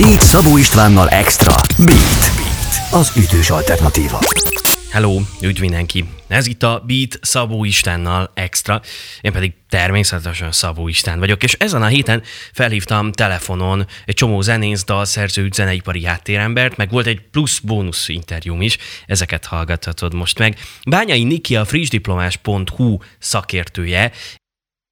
Beat Szabó Istvánnal Extra. Beat. Beat. Az ütős alternatíva. Hello, üdv mindenki! Ez itt a Beat Szabó Istennal Extra, én pedig természetesen Szabó Isten vagyok, és ezen a héten felhívtam telefonon egy csomó zenész, dalszerző, zeneipari háttérembert, meg volt egy plusz bónusz interjúm is, ezeket hallgathatod most meg. Bányai Niki a frissdiplomás.hu szakértője,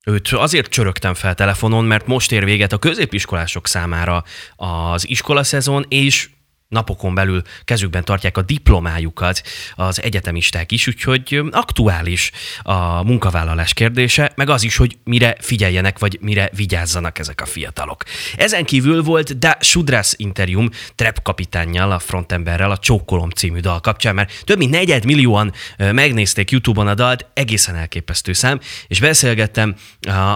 Őt azért csörögtem fel telefonon, mert most ér véget a középiskolások számára az iskolaszezon, és napokon belül kezükben tartják a diplomájukat az egyetemisták is, úgyhogy aktuális a munkavállalás kérdése, meg az is, hogy mire figyeljenek, vagy mire vigyázzanak ezek a fiatalok. Ezen kívül volt Da Sudras interjúm Trap kapitánnyal, a frontemberrel a Csókolom című dal kapcsán, mert több mint negyed millióan megnézték YouTube-on a dalt, egészen elképesztő szám, és beszélgettem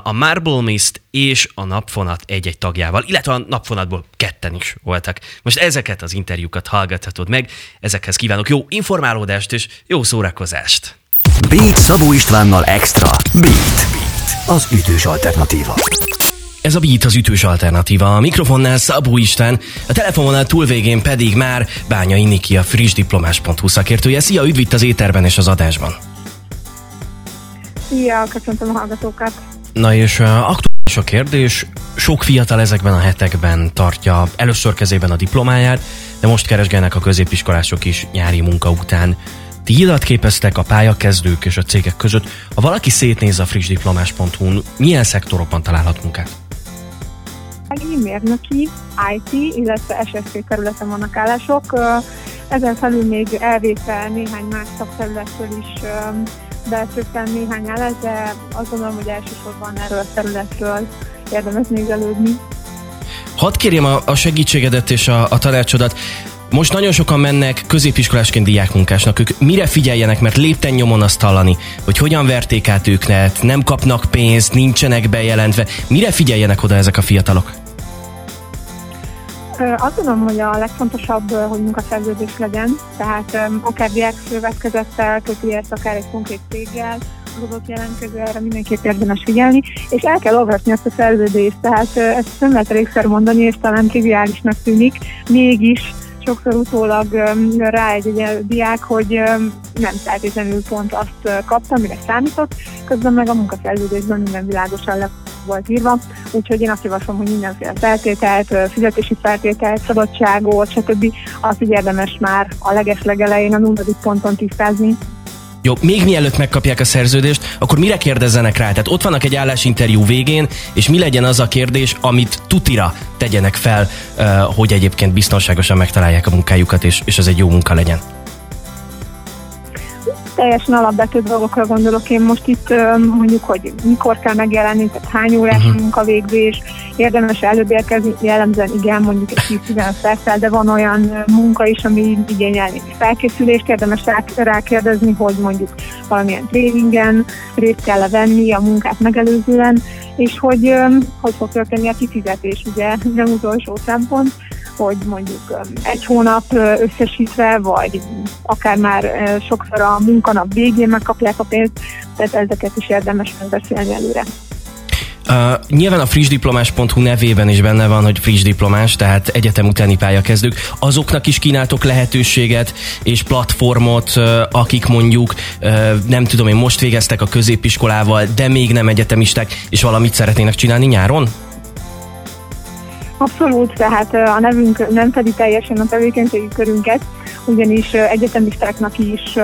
a Marble Mist és a Napfonat egy-egy tagjával, illetve a Napfonatból ketten is voltak. Most ezeket az interjúkat hallgathatod meg, ezekhez kívánok jó informálódást és jó szórakozást! Beat Szabó Istvánnal Extra. Beat. Beat. Az ütős alternatíva. Ez a Beat az ütős alternatíva. A mikrofonnál Szabó István, a telefononál túlvégén pedig már Bányai Niki, a frissdiplomás.hu szakértője. Szia, üdv itt az éterben és az adásban. Szia, köszöntöm a hallgatókat. Na és uh, aktuális a kérdés, sok fiatal ezekben a hetekben tartja először kezében a diplomáját, de most keresgélnek a középiskolások is nyári munka után. Ti adatképeztek a pályakezdők és a cégek között. Ha valaki szétnéz a frissdiplomás.hu-n, milyen szektorokban találhat munkát? E-mérnöki, IT, illetve SSC területen vannak állások. Ezen felül még elvétel néhány más szakterületről is beesőttem néhány állás, de azt gondolom, hogy elsősorban erről a területről érdemes nézelődni. Hadd kérjem a, a segítségedet és a, a tanácsodat. Most nagyon sokan mennek középiskolásként diákmunkásnak. Ők mire figyeljenek, mert lépten nyomon azt hallani, hogy hogyan verték át őket, nem kapnak pénzt, nincsenek bejelentve. Mire figyeljenek oda ezek a fiatalok? Azt gondolom, hogy a legfontosabb, hogy munkaszerződés legyen, tehát akár diákszövetkezettel köti ezt, akár egy konkrét céggel, adott jelentkező, erre mindenképp érdemes figyelni, és el kell olvasni ezt a szerződést, tehát ezt nem lehet elégszer mondani, és talán triviálisnak tűnik, mégis sokszor utólag rá egy, egy diák, hogy nem feltétlenül pont azt kapta, amire számított, közben meg a munkaszerződésben minden világosan le volt írva, úgyhogy én azt javaslom, hogy mindenféle feltételt, fizetési feltételt, szabadságot, stb. azt így érdemes már a leges legelején, a nulladik ponton tisztázni. Jó, még mielőtt megkapják a szerződést, akkor mire kérdezzenek rá? Tehát ott vannak egy állásinterjú végén, és mi legyen az a kérdés, amit tutira tegyenek fel, hogy egyébként biztonságosan megtalálják a munkájukat, és, és ez egy jó munka legyen? Teljesen alapvető dolgokra gondolok. Én most itt, mondjuk, hogy mikor kell megjelenni, tehát hány órás uh-huh. munkavégzés, érdemes előbb érkezni, jellemzően igen, mondjuk egy 10-15 perccel, de van olyan munka is, ami igényel egy felkészülést, érdemes rákérdezni, hogy mondjuk valamilyen tréningen részt kell venni a munkát megelőzően, és hogy hogy fog történni a kifizetés, ugye nem utolsó szempont, hogy mondjuk egy hónap összesítve, vagy akár már sokszor a munkanap végén megkapják a pénzt, tehát ezeket is érdemes megbeszélni előre. Uh, nyilván a frissdiplomás.hu nevében is benne van, hogy friss diplomás, tehát egyetem utáni pályakezdők. Azoknak is kínáltok lehetőséget és platformot, uh, akik mondjuk, uh, nem tudom én, most végeztek a középiskolával, de még nem egyetemisták, és valamit szeretnének csinálni nyáron? Abszolút, tehát a nevünk nem fedi teljesen a tevékenységi körünket, ugyanis egyetemistáknak is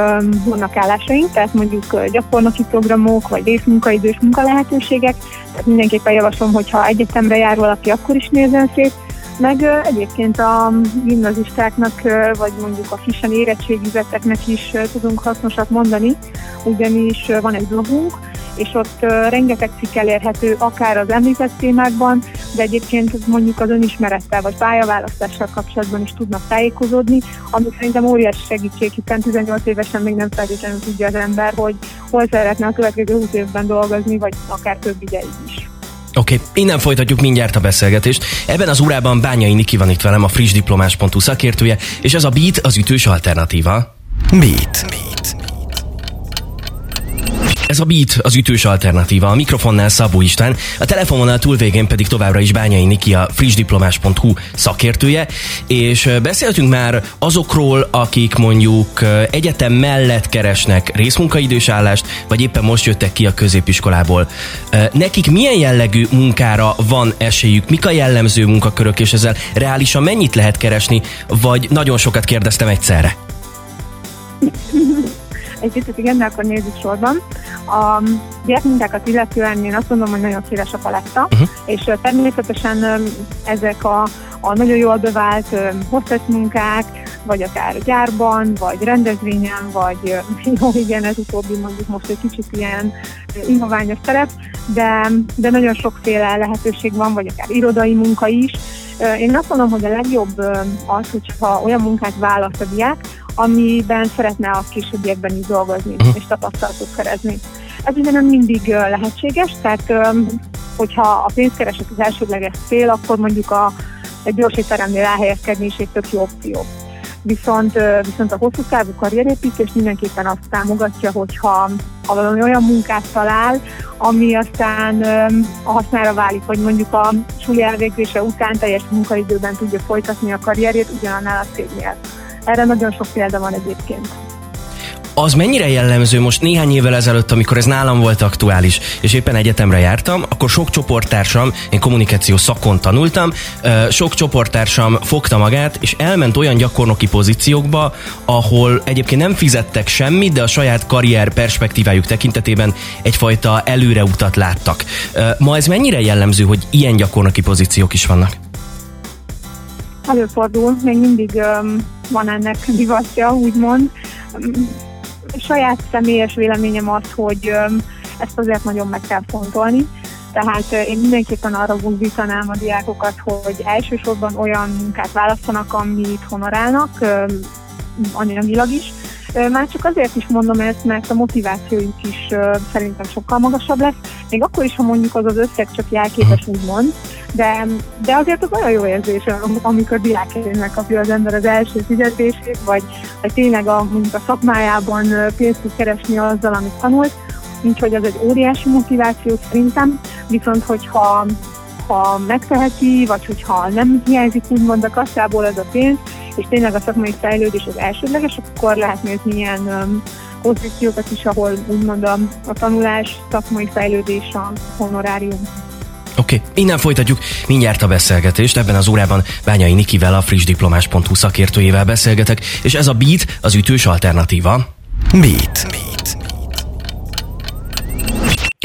vannak állásaink, tehát mondjuk gyakornoki programok, vagy részmunkaidős munkalehetőségek, tehát mindenképpen javaslom, hogyha egyetemre jár valaki, akkor is nézzen szét, meg egyébként a gimnazistáknak, vagy mondjuk a frissen érettségizetteknek is tudunk hasznosat mondani, ugyanis van egy blogunk, és ott rengeteg cikk elérhető, akár az említett témákban, de egyébként mondjuk az önismerettel vagy pályaválasztással kapcsolatban is tudnak tájékozódni, ami szerintem óriási segítség, hiszen 18 évesen még nem feltétlenül tudja az ember, hogy hol szeretne a következő 20 évben dolgozni, vagy akár több ideig is. Oké, okay, innen folytatjuk mindjárt a beszélgetést. Ebben az órában Bányai Niki van itt velem, a frissdiplomás.hu szakértője, és ez a Beat az ütős alternatíva. Beat. Beat. Ez a Beat, az ütős alternatíva, a mikrofonnál Szabó István, a telefononál túlvégén pedig továbbra is Bányai Niki, a frissdiplomás.hu szakértője, és beszéltünk már azokról, akik mondjuk egyetem mellett keresnek részmunkaidős állást, vagy éppen most jöttek ki a középiskolából. Nekik milyen jellegű munkára van esélyük, mik a jellemző munkakörök, és ezzel reálisan mennyit lehet keresni, vagy nagyon sokat kérdeztem egyszerre? Egy picit igen, de akkor nézzük sorban. A gyerekmunkákat illetően én azt mondom, hogy nagyon széles a paletta, uh-huh. és természetesen ezek a, a nagyon jól bevált hostess munkák, vagy akár gyárban, vagy rendezvényen, vagy jó, igen, ez utóbbi mondjuk most egy kicsit ilyen innoványos szerep, de, de nagyon sokféle lehetőség van, vagy akár irodai munka is. Én azt mondom, hogy a legjobb az, hogyha olyan munkát választ a diák, amiben szeretne a későbbiekben is dolgozni uh-huh. és tapasztalatot szerezni. Ez ugye nem mindig lehetséges, tehát hogyha a pénzkereset az elsődleges cél, akkor mondjuk a, egy gyors étteremnél elhelyezkedni is egy tök jó opció. Viszont, viszont a hosszú távú karrierépítés mindenképpen azt támogatja, hogyha ha valami olyan munkát talál, ami aztán a hasznára válik, hogy mondjuk a suli elvégzése után teljes munkaidőben tudja folytatni a karrierjét ugyanannál a cégnél. Erre nagyon sok példa van egyébként. Az mennyire jellemző most néhány évvel ezelőtt, amikor ez nálam volt aktuális, és éppen egyetemre jártam, akkor sok csoporttársam, én kommunikáció szakon tanultam, sok csoporttársam fogta magát, és elment olyan gyakornoki pozíciókba, ahol egyébként nem fizettek semmit, de a saját karrier perspektívájuk tekintetében egyfajta előreutat láttak. Ma ez mennyire jellemző, hogy ilyen gyakornoki pozíciók is vannak? Előfordul, még mindig van ennek divatja, úgymond. Saját személyes véleményem az, hogy ezt azért nagyon meg kell fontolni. Tehát én mindenképpen arra buzdítanám a diákokat, hogy elsősorban olyan munkát választanak, amit honorálnak, anyagilag is, már csak azért is mondom ezt, mert a motivációjuk is szerintem sokkal magasabb lesz, még akkor is, ha mondjuk az az összeg csak jelképes, úgymond, de, de azért az olyan jó érzés, amikor diákként megkapja az ember az első fizetését, vagy, vagy tényleg a, mondjuk a szakmájában pénzt tud keresni azzal, amit tanult, úgyhogy az egy óriási motiváció szerintem, viszont hogyha ha megteheti, vagy hogyha nem hiányzik úgymond a kasszából ez a pénz, és tényleg a szakmai fejlődés az elsődleges, akkor lehet nézni ilyen um, pozíciókat is, ahol úgymond a, a tanulás, szakmai fejlődés, a honorárium. Oké, okay. innen folytatjuk mindjárt a beszélgetést. Ebben az órában Bányai Nikivel, a frissdiplomás.hu szakértőjével beszélgetek, és ez a Beat az ütős alternatíva. Beat. Beat.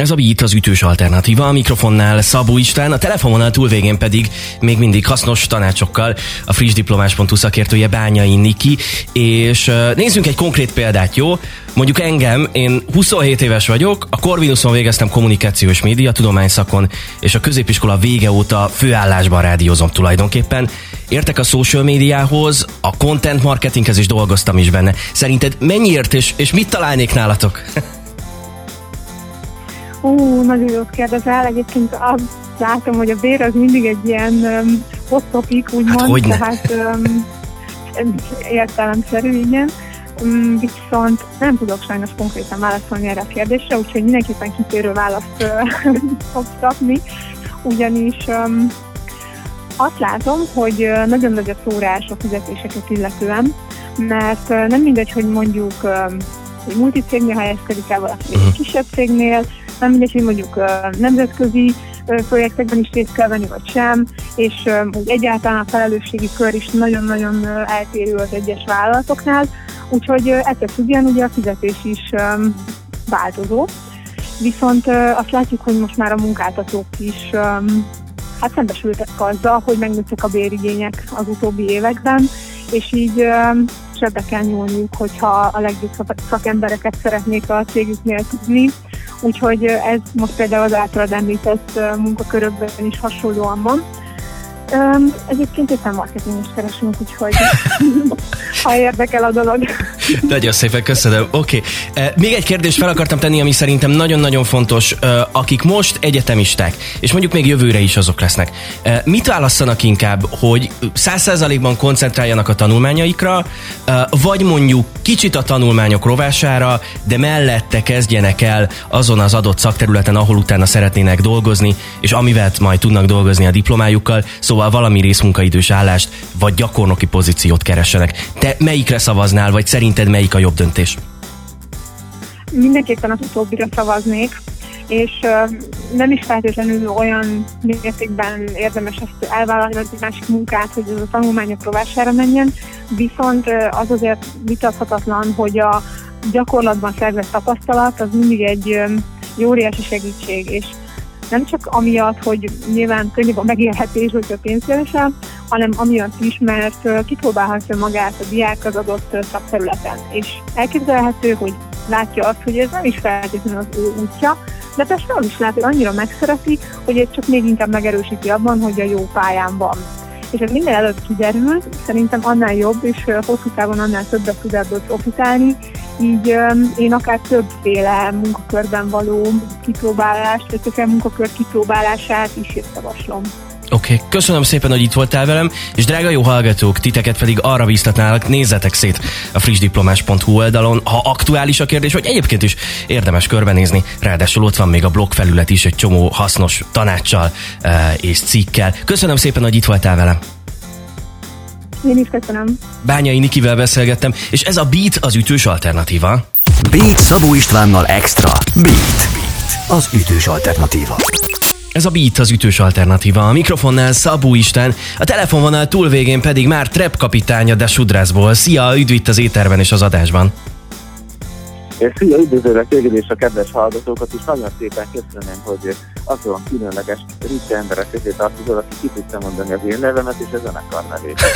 Ez a Beat az ütős alternatíva, a mikrofonnál Szabó István, a telefononál túlvégén pedig még mindig hasznos tanácsokkal a frissdiplomás.hu szakértője Bányai Niki, és nézzünk egy konkrét példát, jó? Mondjuk engem, én 27 éves vagyok, a Corvinuson végeztem kommunikációs média tudomány szakon, és a középiskola vége óta főállásban rádiózom tulajdonképpen. Értek a social médiához, a content marketinghez is dolgoztam is benne. Szerinted mennyiért és, és mit találnék nálatok? Ú, nagyon jót kérdezel. Egyébként azt látom, hogy a bér az mindig egy ilyen um, hot topic, úgymond. Hát, hogyne. tehát um, értelemszerű, igen. Um, viszont nem tudok sajnos konkrétan válaszolni erre a kérdésre, úgyhogy mindenképpen kitérő választ uh, fogsz kapni, ugyanis um, azt látom, hogy uh, nagyon nagy a szórás a fizetéseket illetően, mert uh, nem mindegy, hogy mondjuk um, egy multicégnél helyezkedik el valaki egy uh-huh. kisebb cégnél, nem mindegy, hogy mondjuk nemzetközi projektekben is részt kell venni, vagy sem, és egyáltalán a felelősségi kör is nagyon-nagyon eltérő az egyes vállalatoknál, úgyhogy ettől függően ugye a fizetés is változó. Viszont azt látjuk, hogy most már a munkáltatók is hát szembesültek azzal, hogy megnőttek a bérigények az utóbbi években, és így sebbe kell nyúlniuk, hogyha a legjobb szakembereket szeretnék a cégüknél tudni, Úgyhogy ez most például az általad említett munkakörökben is hasonlóan van. Um, egyébként éppen marketing is keresünk, úgyhogy ha érdekel a dolog. Nagyon szépen köszönöm. Oké. Okay. Még egy kérdést fel akartam tenni, ami szerintem nagyon-nagyon fontos. Akik most egyetemisták, és mondjuk még jövőre is azok lesznek. Mit válasszanak inkább, hogy száz százalékban koncentráljanak a tanulmányaikra, vagy mondjuk kicsit a tanulmányok rovására, de mellette kezdjenek el azon az adott szakterületen, ahol utána szeretnének dolgozni, és amivel majd tudnak dolgozni a diplomájukkal, szóval valami részmunkaidős állást, vagy gyakornoki pozíciót keressenek. Te melyikre szavaznál, vagy szerinted melyik a jobb döntés? Mindenképpen az utóbbira szavaznék, és nem is feltétlenül olyan mértékben érdemes ezt elvállalni, egy másik munkát, hogy ez a tanulmányok rovására menjen, viszont az azért vitathatatlan, hogy a gyakorlatban szerzett tapasztalat az mindig egy um, óriási segítség, és nem csak amiatt, hogy nyilván könnyebb a megélhetés, hogyha pénzt keresel, hanem amiatt is, mert kipróbálhatja magát a diák az adott szakterületen. És elképzelhető, hogy látja azt, hogy ez nem is feltétlenül az ő útja, de persze az is lát, hogy annyira megszereti, hogy ez csak még inkább megerősíti abban, hogy a jó pályán van. És ez minden előtt kiderül, szerintem annál jobb, és hosszú távon annál többet tud ebből profitálni, így én akár többféle munkakörben való kipróbálást, vagy munkakör kipróbálását is javaslom. Oké, okay. köszönöm szépen, hogy itt voltál velem, és drága jó hallgatók, titeket pedig arra bíztatnálak, nézzetek szét a frissdiplomás.hu oldalon, ha aktuális a kérdés, vagy egyébként is érdemes körbenézni, ráadásul ott van még a blog felület is egy csomó hasznos tanácssal uh, és cikkel. Köszönöm szépen, hogy itt voltál velem. Én is köszönöm. Bányai Nikivel beszélgettem, és ez a Beat az ütős alternatíva. Beat Szabó Istvánnal Extra. Beat. Beat. Az ütős alternatíva. Ez a Beat az ütős alternatíva. A mikrofonnál Szabó Isten, a telefonvonal túlvégén pedig már Trep kapitánya de Sudrászból. Szia, üdv itt az éterben és az adásban. Szia, üdvözöllek téged és a kedves hallgatókat, és nagyon szépen köszönöm, hogy azon különleges ritka emberek közé tartozol, aki ki tudta mondani az én nevemet és a zenekar nevét.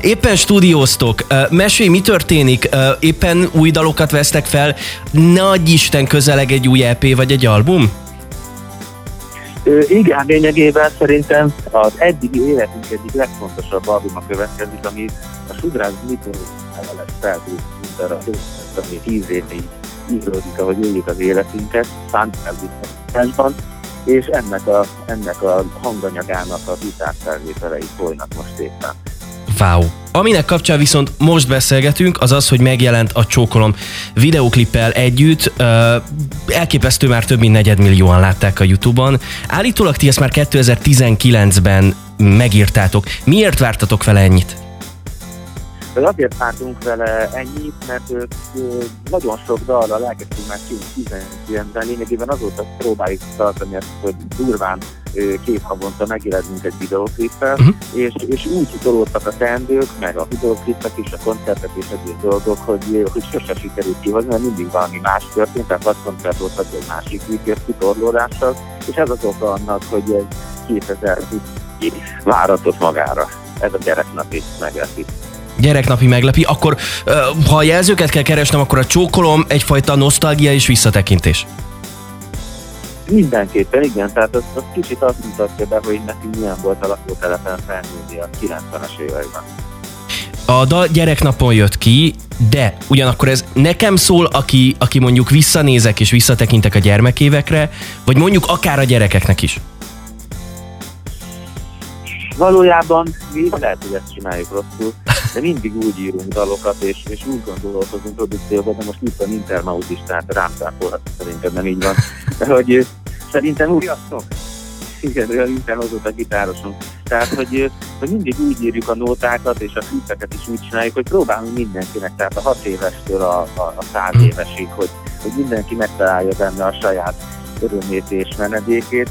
Éppen stúdióztok. Mesélj, mi történik? Éppen új dalokat vesztek fel? Nagy Isten közeleg egy új EP vagy egy album? Igen, lényegében szerintem az eddigi életünk egyik legfontosabb albuma következik, ami a Sudrász Mitó leveles feltűnt, mint arra ami tíz évig íródik, ahogy éljük az életünket, fantázikban, és ennek a, ennek a hanganyagának a gitárfelvételei folynak most éppen. Wow. Aminek kapcsán viszont most beszélgetünk, az az, hogy megjelent a Csókolom videoklippel együtt. Elképesztő már több mint negyedmillióan látták a Youtube-on. Állítólag ti ezt már 2019-ben megírtátok. Miért vártatok vele ennyit? Azért vártunk vele ennyit, mert ő, nagyon sok dallal elkezdtünk már 2019-ben, lényegében azóta próbáljuk tartani ezt, durván két havonta megjelenünk egy videóklippel, uh-huh. és, és úgy tolódtak a teendők, meg a videóklippek és a koncertek és egyéb dolgok, hogy, hogy sose sikerült kihozni, mert mindig valami más történt, tehát vagy koncert volt, vagy egy másik vígért kitorlódással, és ez az oka annak, hogy ez 2020 váratott magára. Ez a gyereknapi meglepi gyereknapi meglepi, akkor ha a jelzőket kell keresnem, akkor a csókolom egyfajta nosztalgia és visszatekintés. Mindenképpen, igen, tehát az, az kicsit azt mutatja be, hogy nekünk milyen volt a lakótelepen felnőni a 90-es években. A dal gyereknapon jött ki, de ugyanakkor ez nekem szól, aki, aki mondjuk visszanézek és visszatekintek a gyermekévekre, vagy mondjuk akár a gyerekeknek is. Valójában mi lehet, hogy ezt csináljuk rosszul, de mindig úgy írunk dalokat, és, és úgy gondolkozunk produkcióban, de most itt van Intermaut is, tehát rám cáfolhat, szerintem nem így van. De hogy szerintem úgy... Sziasztok! Igen, olyan Intermaut a gitárosunk. Tehát, hogy, hogy mindig úgy írjuk a nótákat, és a klippeket is úgy csináljuk, hogy próbálunk mindenkinek, tehát a hat évestől a, a, a száz évesig, hogy, hogy mindenki megtalálja benne a saját örömét és menedékét.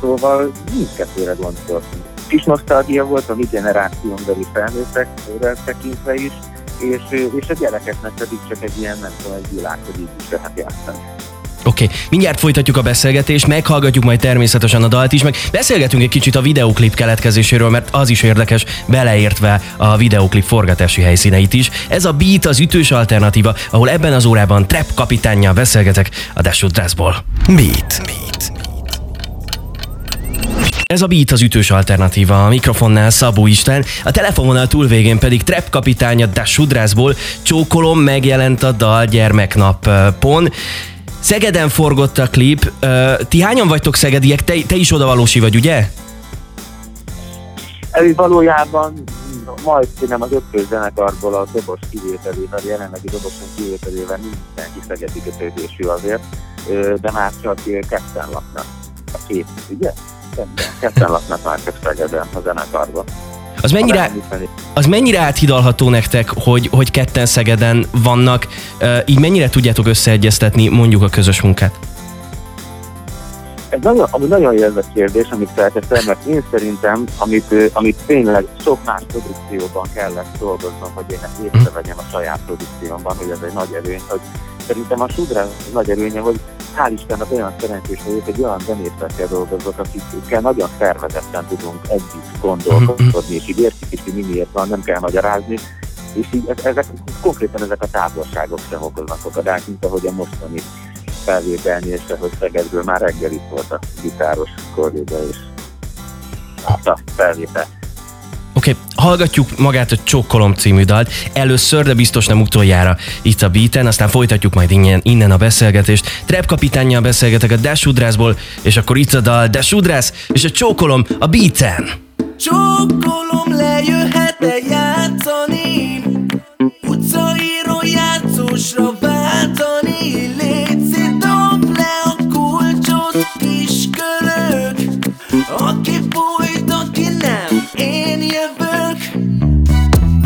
Szóval mindkettőre gondoltunk kis nosztalgia volt a mi generáción belül felnőttekre tekintve is, és, és a gyerekeknek pedig csak egy ilyen, nem tudom, egy világ, hogy így is lehet játszani. Oké, okay. mindjárt folytatjuk a beszélgetést, meghallgatjuk majd természetesen a dalt is, meg beszélgetünk egy kicsit a videoklip keletkezéséről, mert az is érdekes, beleértve a videoklip forgatási helyszíneit is. Ez a Beat az ütős alternatíva, ahol ebben az órában Trap kapitánnyal beszélgetek a Dashwood Dressból. Beat. Beat. Ez a Beat az ütős alternatíva, a mikrofonnál Szabó István, a telefononál túlvégén pedig Trap kapitánya Das Sudrászból Csókolom megjelent a dal gyermeknapon. Szegeden forgott a klip. Ti hányan vagytok szegediek? Te, te is odavalósi vagy, ugye? Ez valójában majd nem az ötkös zenekarból a dobos kivételével, a jelenlegi dobosunk kivételével mindenki szegedi kötődésű azért, de már csak ketten laknak. A két, ugye? Ketten laknak már csak Szegeden a zenekarban. Az mennyire, az mennyire áthidalható nektek, hogy, hogy ketten Szegeden vannak, így mennyire tudjátok összeegyeztetni mondjuk a közös munkát? Ez nagyon, ami nagyon érdekes kérdés, amit feltettem, mert én szerintem, amit, amit tényleg sok más produkcióban kellett dolgoznom, hogy én ezt észrevegyem a saját produkciómban, hogy ez egy nagy előny, hogy szerintem a Sudrán nagy előnye, hogy hál' Istennek olyan szerencsés vagyok, hogy olyan zenészekkel dolgozok, akikkel nagyon szervezetten tudunk együtt gondolkodni, és így értjük is, hogy mi miért van, nem kell magyarázni, és így ezek, konkrétan ezek a távolságok sem okoznak akadák, mint ahogy a mostani felvételni, se, hogy Szegedből már reggel itt volt a gitáros kolléga, és hát a felvétel. Oké, okay, hallgatjuk magát a Csokkolom című dalt. Először, de biztos nem utoljára itt a beaten, aztán folytatjuk majd innen, innen a beszélgetést. Trap kapitánnyal beszélgetek a Desudrászból, és akkor itt a dal Desudrász, és a Csókolom a beaten. Csókolom lejöhet-e játszani, utcaíró játszósra váltani,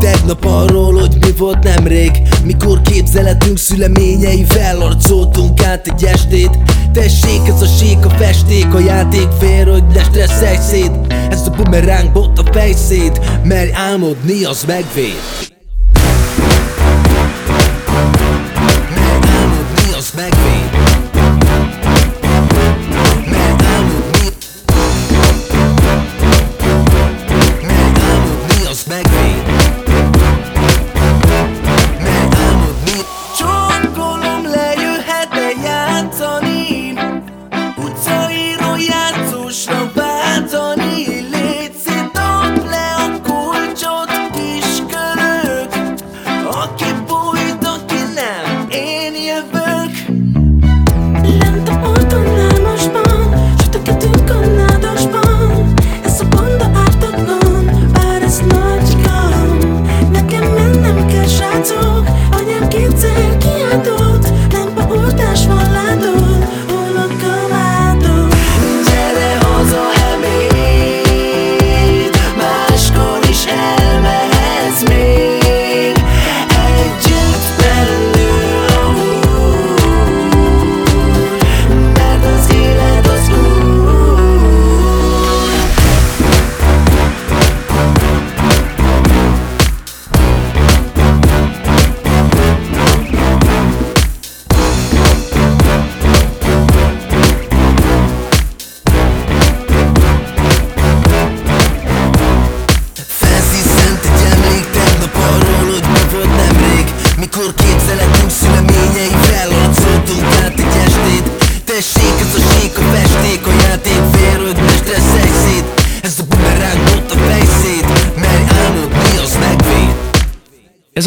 Tegnap arról, hogy mi volt nemrég. Mikor képzeletünk szüleményeivel arcoltunk át egy estét. Tessék, ez a sék, a festék, a játék fér, hogy ne stresszelj szét. Ez a bumeráng bot a fejszét, merj álmodni, az megvéd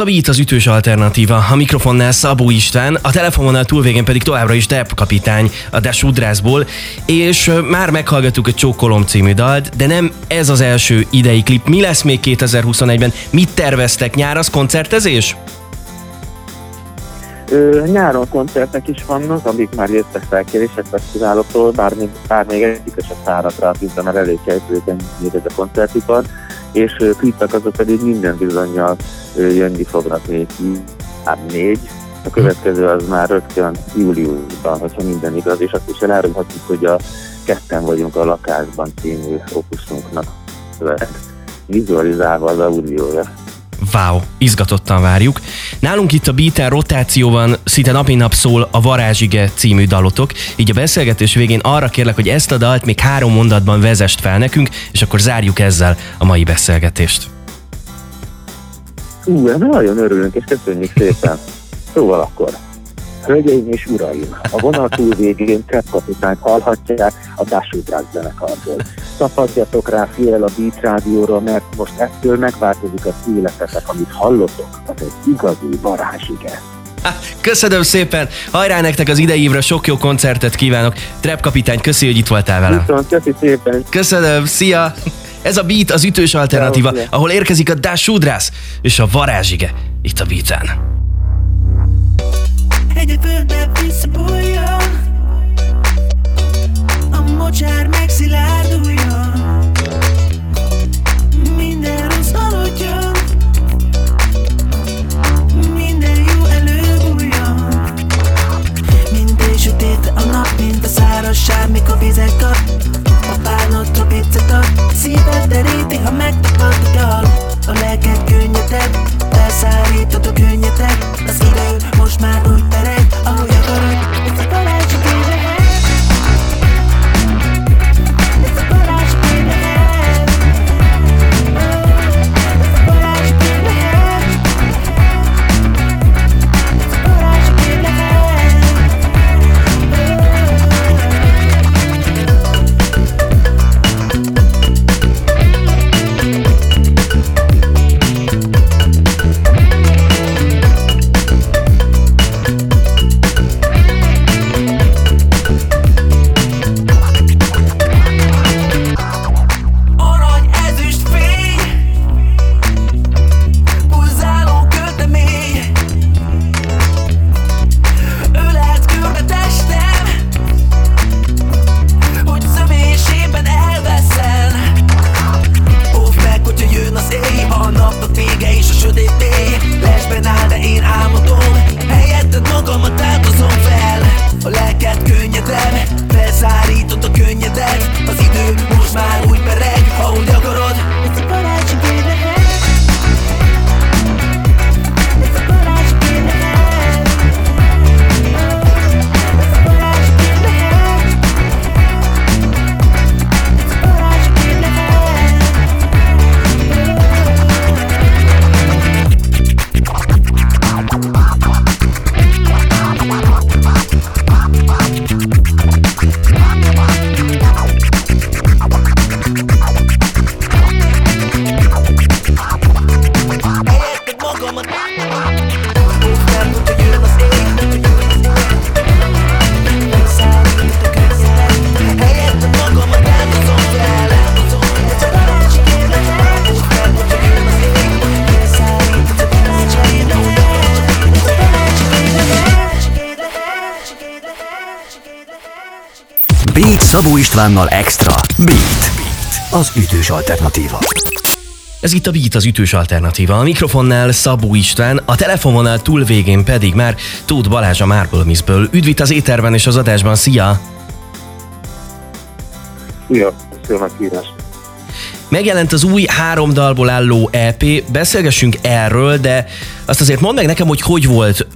a Beat az ütős alternatíva, a mikrofonnál Szabó István, a telefononál túlvégén pedig továbbra is Depp kapitány a Des Udrászból, és már meghallgattuk a Csókolom című dalt, de nem ez az első idei klip. Mi lesz még 2021-ben? Mit terveztek? Nyár az koncertezés? Ö, nyáron koncertek is vannak, amik már jöttek felkérések fesztiváloktól, bár még, bár még egyik sem száradt rá a mert elég kezdődően ez a koncertipar, és klipek azok pedig minden bizonyal jönni fognak még hát négy, a következő az már rögtön júliusban, hogyha minden igaz, és azt is elárulhatjuk, hogy a ketten vagyunk a lakásban című opuszunknak vizualizálva az audiója. Wow, izgatottan várjuk. Nálunk itt a Beaten rotációban szinte napi nap szól a Varázsige című dalotok, így a beszélgetés végén arra kérlek, hogy ezt a dalt még három mondatban vezest fel nekünk, és akkor zárjuk ezzel a mai beszélgetést. Ú, nagyon örülünk, és köszönjük szépen. Szóval akkor. Hölgyeim és uraim, a vonal túl végén kapitányt hallhatják a Dású Drag zenekarból. Tapadjatok rá fiel a Beat Rádióra, mert most ettől megváltozik az életetek, amit hallottok, az egy igazi varázsige. Köszönöm szépen, hajrá nektek az idei sok jó koncertet kívánok. Trap kapitány, köszi, hogy itt voltál velem. Viszont, köszi szépen. Köszönöm, szia! Ez a Beat az ütős alternatíva, ahol érkezik a Dás Sudrász és a varázsige itt a Beaten. Egy földbe visszapoljon A mocsár megszilárduljon. Minden rossz aludjon. Minden jó előbújjon. Minden sötét a nap, mint a szárazság, mikor vizet kap A bánatra Istvánnal Extra. Beat. Beat. Az ütős alternatíva. Ez itt a Beat, az ütős alternatíva. A mikrofonnál Szabó István, a telefononál túl végén pedig már Tóth Balázs a Marble Missből. Üdvít az éterben és az adásban, szia! Szia, szia. Megjelent az új három dalból álló EP, beszélgessünk erről, de azt azért mondd meg nekem, hogy hogy volt.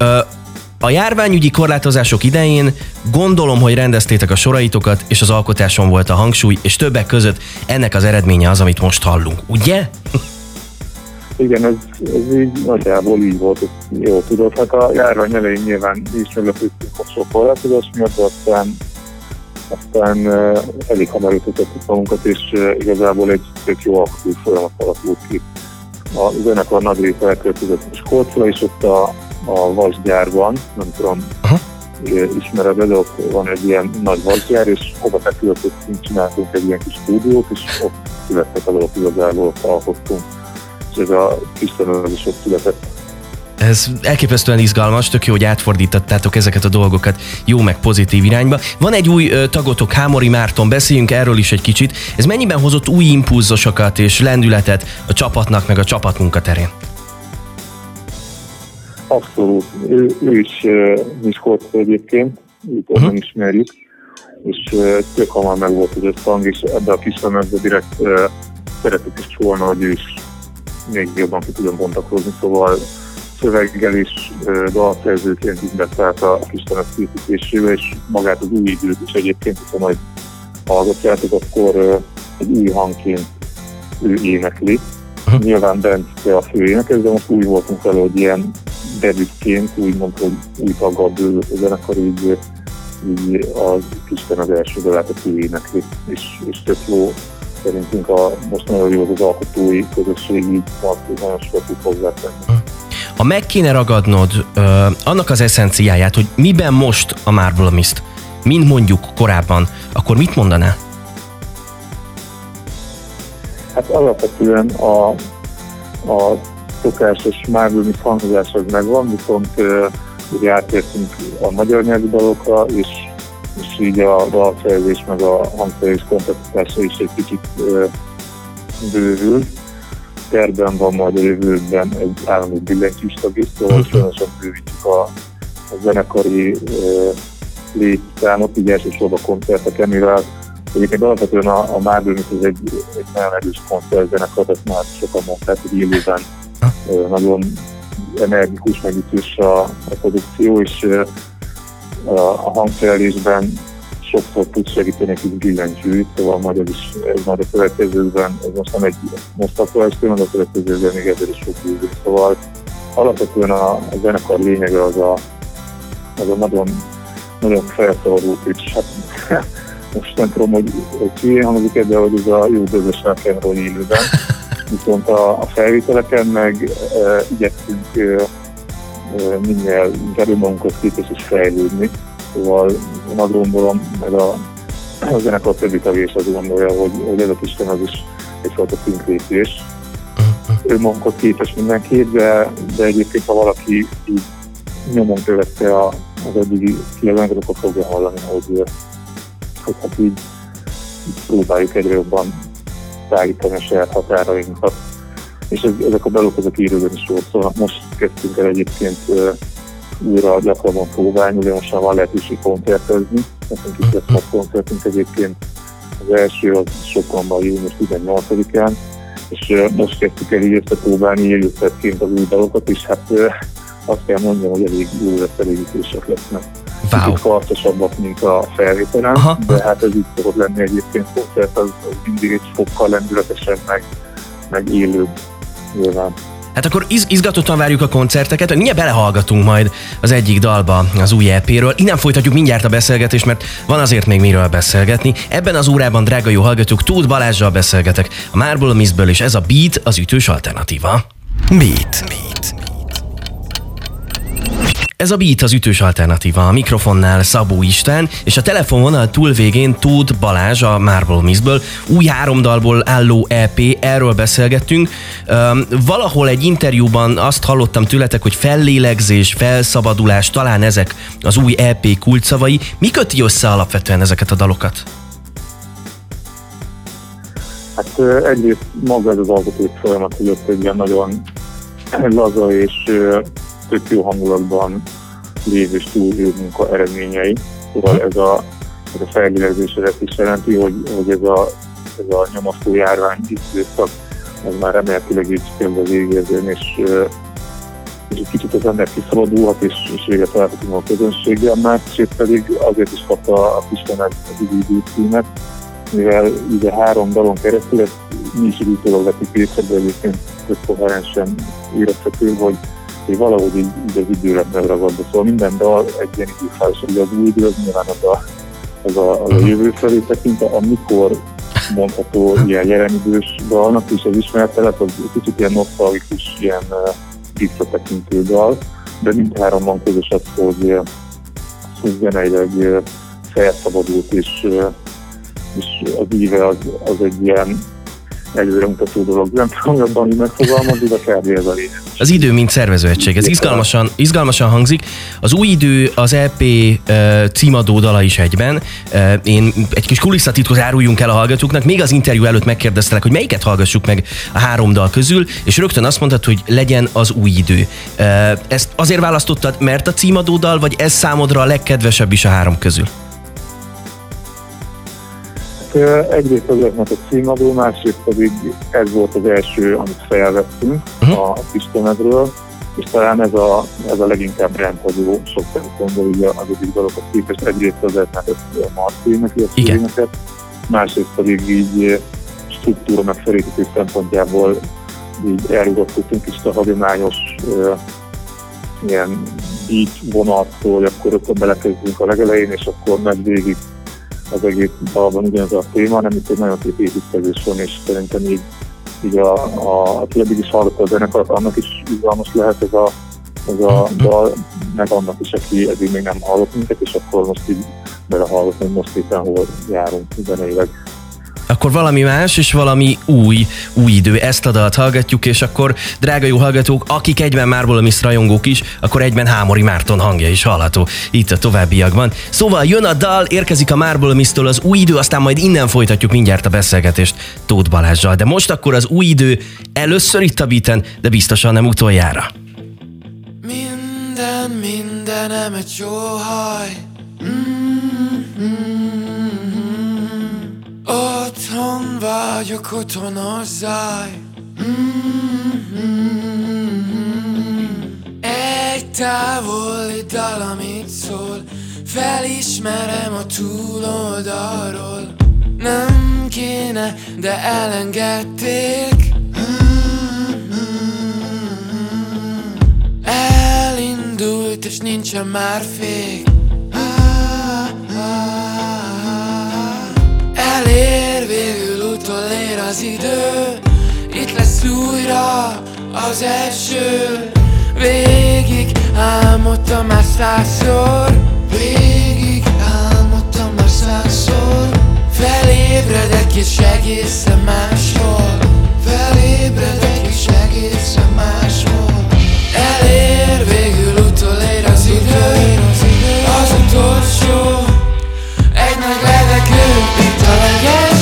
A járványügyi korlátozások idején gondolom, hogy rendeztétek a soraitokat, és az alkotáson volt a hangsúly, és többek között ennek az eredménye az, amit most hallunk, ugye? Igen, ez, ez így nagyjából így volt, ezt jól tudod. Hát a járvány elején nyilván is meglepődtünk a sok korlátozás miatt, aztán, aztán elég hamar ütöttük magunkat, és igazából egy tök jó alkotó folyamat alakult ki. A zenekar nagy része elköltözött Skócra, és ott a, a vasgyárban, nem tudom, Aha. ismered, de ott van egy ilyen nagy vasgyár, és hova tekültünk, csináltunk egy ilyen kis stúdiót, és ott születtek a dolgok igazából, ott alkottunk. És ez a kis is ott született ez elképesztően izgalmas, tök jó, hogy átfordítottátok ezeket a dolgokat jó meg pozitív irányba. Van egy új tagotok, Hámori Márton, beszéljünk erről is egy kicsit. Ez mennyiben hozott új impulzusokat és lendületet a csapatnak, meg a csapatmunka terén? Abszolút. Ő, ő is, uh, is volt egyébként, őt uh-huh. ismerjük, és uh, tök hamar meg volt az összhang, és ebbe a kis lemezbe direkt uh, szeretek is volna, hogy ő is még jobban ki tudom bontakozni, szóval szöveggel is dalszerzőként investállt a Istenet készítésébe, és magát az új időt is egyébként, hiszen majd hallgatjátok, akkor egy új hangként ő énekli. Uh-huh. Nyilván Bence a fő énekes, de most úgy voltunk vele, hogy ilyen debütként, úgymond, hogy új taggal bővült a zenekar, így, így az Isten az első dalát a énekli. És, és tök jó szerintünk a, most nagyon jó az alkotói közösség, így nagyon sokat tud hozzátenni. Ha meg kéne ragadnod ö, annak az eszenciáját, hogy miben most a Marble Mist, mint mondjuk korábban, akkor mit mondanál? Hát alapvetően a, a szokásos Marble Mist hangozás az megvan, viszont ugye átértünk a magyar nyelvű dalokra, és, és így a dalszerzés meg a hangszerzés komplexitása is egy kicsit ö, bővült terben van majd a jövőben egy állami billentyűstag is, szóval különösen bővítjük a, a zenekari létszámot, így elsősorban koncerteken, mivel egyébként alapvetően a, a Márbőn ez egy, egy nagyon erős koncertzenekar, ezt már sokan mondták, hogy élőben nagyon energikus, megütős a, a produkció, és a, hangszerelésben sokszor tud segíteni egy billentyű, szóval majd ez is ez majd a következőben, ez most nem egy most téma, de a következőben még ezzel is fog bűzni. Szóval alapvetően a, a zenekar lényege az a, az a nagyon, nagyon felszabadult, és hát most nem tudom, hogy, hogy hülyén hangzik de hogy ez a jó bőzös rock'n'roll élőben. Viszont a, a felvételeken meg e, igyekszünk e, e, minél inkább önmagunkat képes is fejlődni. Szóval én azt gondolom, meg a, a zenekar többi tagja is azt gondolja, hogy, hogy ez a Isten az is egyfajta szintlépés. Ő magunkat képes mindenki, de, de egyébként ha valaki így nyomon követte a, az eddigi kijelenteket, akkor fogja hallani, hogy, hogy hát így, így próbáljuk egyre jobban tágítani a saját határainkat. És ez, ezek a dalok, ezek írőben is jól szólnak. Most kezdtünk el egyébként újra gyakrabban próbálni, ugye most már van lehetőség koncertezni. Nekünk is lesz a koncertünk egyébként. Az első az Sopronban június 18-án, és most kezdtük el így összepróbálni élőszerként az új dalokat, és hát azt kell mondjam, hogy elég jó lesz, elég lesznek. Wow. Kicsit karcosabbak, mint a felvételen, Aha. de hát ez így szokott lenni egyébként koncert, az, az mindig egy fokkal lendületesebb, meg, meg élőbb nyilván. Hát akkor iz- izgatottan várjuk a koncerteket, mindjárt belehallgatunk majd az egyik dalba az új EP-ről. Innen folytatjuk mindjárt a beszélgetést, mert van azért még miről beszélgetni. Ebben az órában, drága jó hallgatók, Tóth Balázsral beszélgetek a Marble Mistből, és ez a Beat az ütős alternatíva. Beat. Ez a Beat az ütős alternatíva, a mikrofonnál Szabó István, és a telefonvonal túlvégén Tóth Balázs a Marble Mistből. Új három dalból álló EP, erről beszélgettünk. Um, valahol egy interjúban azt hallottam tőletek, hogy fellélegzés, felszabadulás, talán ezek az új EP kulcsszavai. Mi köti össze alapvetően ezeket a dalokat? Hát egyrészt maga ez az alkotói folyamat, hogy ott egy ilyen nagyon laza és tök jó hangulatban lévő stúdió munka eredményei. Szóval ez a, ez a felvilegzés ezt is jelenti, hogy, hogy ez a, ez a nyomasztó járvány időszak, ez már remélhetőleg így kezd az végérzőn, és, és egy kicsit az ember kiszabadulhat, és, és véget találhatunk a közönséggel, másrészt pedig azért is kapta a Pisten az idő címet, mivel ugye három dalon keresztül, ezt mi is időtől vettük észre, de egyébként tök koherensen érezhető, hogy hogy valahogy így, így az időre megragadva. Szóval minden dal egy ilyen időfázis, hogy az új idő, az nyilván az a, az a, az a jövő felé tekint, amikor mondható ilyen jelenidős dalnak, és az ismeretelet, az kicsit ilyen nosztalgikus, ilyen visszatekintő dal, de mindháromban közös az, hogy, hogy zeneileg uh, felszabadult, és, és az íve az, az egy ilyen mutató dolog. Nem tudom jobban megfogalmazni, de kb. ez a lényeg. Az idő, mint szervezőegység. Ez izgalmasan, izgalmasan hangzik. Az új idő, az EP uh, címadó dala is egyben. Uh, én egy kis kulisszatitkot áruljunk el a hallgatóknak. Még az interjú előtt megkérdeztelek, hogy melyiket hallgassuk meg a három dal közül, és rögtön azt mondtad, hogy legyen az új idő. Uh, ezt azért választottad, mert a címadó dal, vagy ez számodra a legkedvesebb is a három közül? Egyrészt ezeknek a címadó, másrészt pedig ez volt az első, amit felvettünk uh-huh. a Kistemedről, és talán ez a, ez a leginkább rendhagyó sok szempontból ugye az egyik dologhoz képest egyrészt azért, mert ez Marci neki a másrészt pedig így struktúra megszerítés szempontjából így elrugaszkodtunk is a hagyományos uh, ilyen így vonattól, hogy akkor rögtön belekezdünk a legelején, és akkor meg végig az egész dalban ugyanaz a téma, hanem itt egy nagyon szép építkezés van, és szerintem így, így a, a, aki eddig is hallgatta a zenekart, annak is izgalmas lehet ez a, ez a dal, meg annak is, aki eddig még nem hallott minket, és akkor most így belehallgatott, hogy most éppen hol járunk zeneileg akkor valami más és valami új, új idő. Ezt a dalt hallgatjuk, és akkor, drága jó hallgatók, akik egyben Marble Miss rajongók is, akkor egyben Hámori Márton hangja is hallható itt a továbbiakban. Szóval jön a dal, érkezik a Marble Miss-től az új idő, aztán majd innen folytatjuk mindjárt a beszélgetést Tóth Balázsjal. De most akkor az új idő először itt a biten, de biztosan nem utoljára. Minden, mindenem egy jó haj. Mm-hmm. Otthon vagyok, otthon a zaj. Egy távoli dal, amit szól. Felismerem a túloldalról. Nem kéne, de elengedték. Elindult és nincsen már fék az idő Itt lesz újra az első. Végig álmodtam már százszor Végig álmodtam már százszor. Felébredek és egészen máshol Felébredek és egészen máshol. Elér végül utolér az idő Az utolsó Egy nagy levegő legelső Egy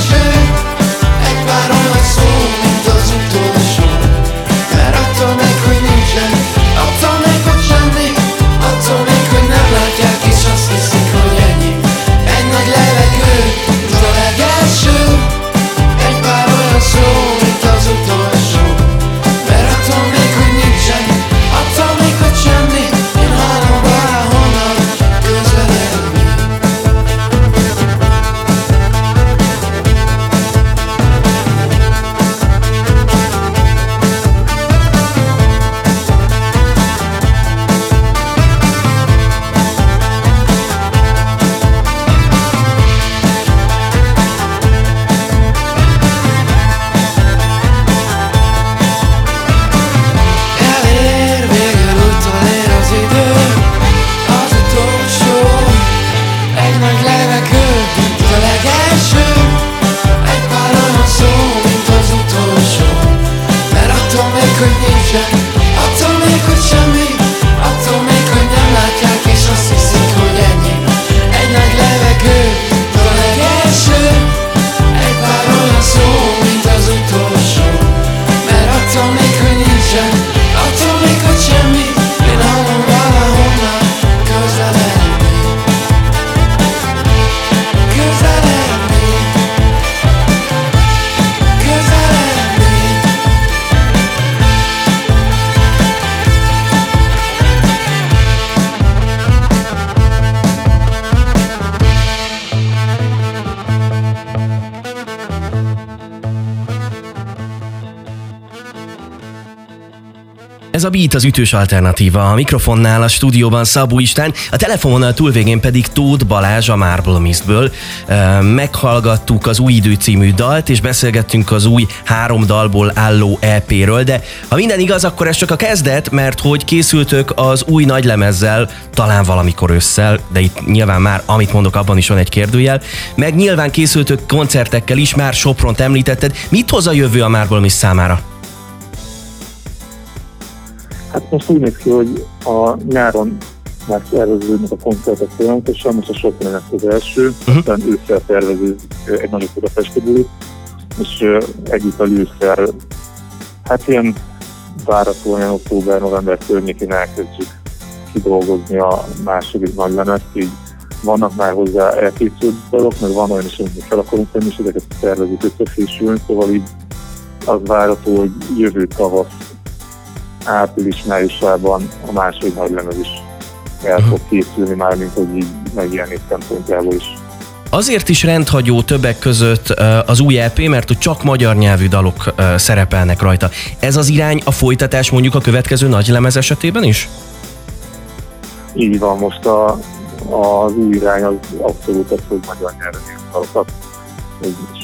Ez a Beat az ütős alternatíva. A mikrofonnál a stúdióban Szabó István, a telefonon túlvégén pedig Tóth Balázs a Marble Mistből. Meghallgattuk az Új Idő című dalt, és beszélgettünk az új három dalból álló EP-ről, de ha minden igaz, akkor ez csak a kezdet, mert hogy készültök az új nagylemezzel, talán valamikor ősszel, de itt nyilván már, amit mondok, abban is van egy kérdőjel, meg nyilván készültök koncertekkel is, már Sopront említetted. Mit hoz a jövő a Marble Mist számára? Hát most úgy néz ki, hogy a nyáron már szerveződnek a koncertek folyamatosan, most a Sopron lesz az első, uh-huh. aztán ősszel tervező egy nagyobb Budapesti bulit, és együtt a ősszel, hát ilyen váratóan október-november környékén elkezdjük kidolgozni a második nagy lemezt, így vannak már hozzá elkészült dolgok, meg van olyan is, amit fel akarunk tenni, és ezeket tervezünk összefésülni, szóval így az várható, hogy jövő tavasz április-májusában a második nagy lemez is el fog készülni már, mint hogy így megjelenés szempontjából is. Azért is rendhagyó többek között az új EP, mert hogy csak magyar nyelvű dalok szerepelnek rajta. Ez az irány a folytatás mondjuk a következő nagy lemez esetében is? Így van, most a, az új irány az abszolút az, hogy magyar nyelven dalokat.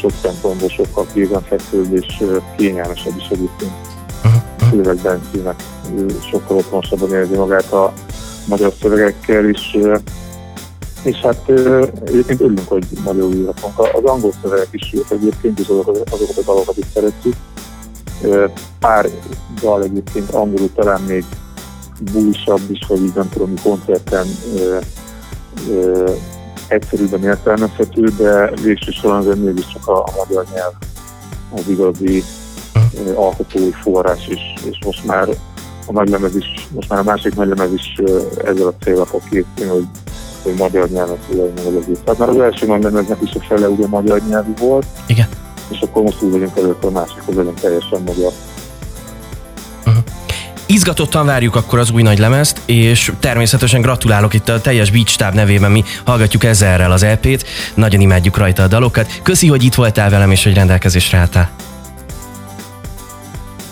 Sok szempontból sokkal kézenfekvőbb és kényelmesebb is egyébként. Főleg Bencinek sokkal otthonosabban érzi magát a magyar szövegekkel is, és hát egyébként örülünk, hogy magyarul írhatunk. Az angol szövegek is egyébként, és azokat, a dalokat is szeretjük. Pár dal egyébként angolul talán még bújsabb is, vagy így nem tudom, koncerten egyszerűbben értelmezhető, de végső soron azért mégiscsak a, a magyar nyelv az igazi alkotói forrás is, és most már a nagylemez is, most már a másik nagylemez is ezzel a célra fog készülni, hogy, hogy magyar nyelven szólaljon meg az egész. Tehát már az első nagylemeznek is a fele ugye magyar nyelvű volt, Igen. és akkor most úgy vagyunk előtt a másik, az legyen teljesen magyar. Uh-huh. Izgatottan várjuk akkor az új nagy lemezt, és természetesen gratulálok itt a teljes Beach Tab nevében, mi hallgatjuk ezerrel az EP-t, nagyon imádjuk rajta a dalokat. Köszi, hogy itt voltál velem, és hogy rendelkezésre álltál.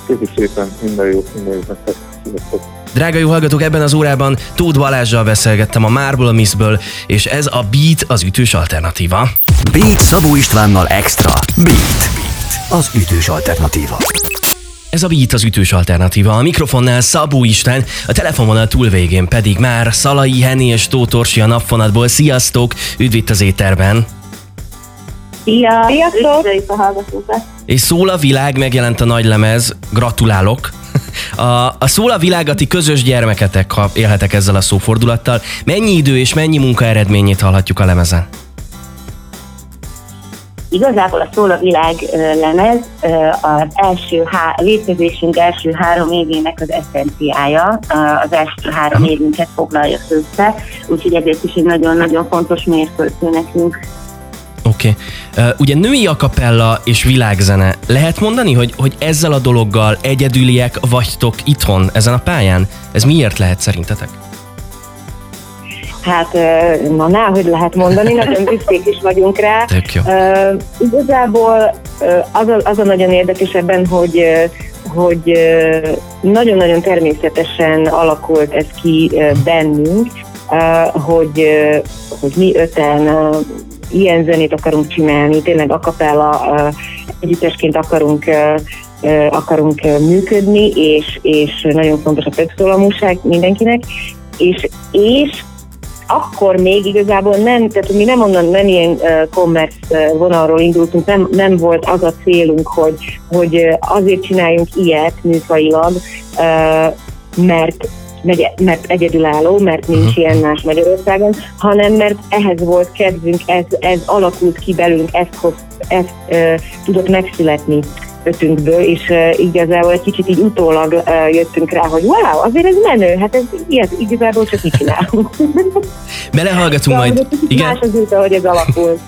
Köszi szépen, minden jót, minden jót nektek. Drága jó hallgatók, ebben az órában Tóth Balázsjal beszélgettem a Marble a Missből, és ez a Beat az ütős alternatíva. Beat Szabó Istvánnal Extra. Beat. Beat. Az ütős alternatíva. Ez a Beat az ütős alternatíva. A mikrofonnál Szabó István, a telefonvonal túlvégén pedig már Szalai Henni és Tótorsi a napfonatból. Sziasztok! Üdv itt az éterben! Szia! Sziasztok! És szól a világ, megjelent a nagy lemez, gratulálok! A, a szól a világati közös gyermeketek, ha élhetek ezzel a szófordulattal. Mennyi idő és mennyi munka eredményét hallhatjuk a lemezen? Igazából a Szól a Világ lemez az első há- létezésünk első három évének az eszenciája, az első három évünket foglalja össze, úgyhogy ezért is egy nagyon-nagyon fontos mérföldkő nekünk. Oké. Okay. Uh, ugye női akapella és világzene. Lehet mondani, hogy, hogy ezzel a dologgal egyedüliek vagytok itthon ezen a pályán? Ez miért lehet szerintetek? Hát, na, na, hogy lehet mondani, nagyon büszkék is vagyunk rá. Tök jó. Uh, igazából az a, az a nagyon érdekes ebben, hogy hogy nagyon-nagyon természetesen alakult ez ki bennünk, hogy, hogy mi öten ilyen zenét akarunk csinálni, tényleg akapella együttesként akarunk akarunk működni, és, és nagyon fontos a többszólamúság mindenkinek, és, és akkor még igazából nem, tehát mi nem onnan nem ilyen uh, vonalról indultunk, nem, nem volt az a célunk, hogy, hogy azért csináljunk ilyet műfajilag, uh, mert mert egyedülálló, mert nincs uh-huh. ilyen más Magyarországon, hanem mert ehhez volt kedvünk, ez, ez alakult ki belünk, ezt, hoz, ezt uh, tudott megszületni ötünkből, és uh, igazából egy kicsit így utólag uh, jöttünk rá, hogy wow, azért ez menő, hát ez ilyet, igazából csak mit csinálunk. Belehallgatunk majd. Igen. Más az út, ahogy ez alakult.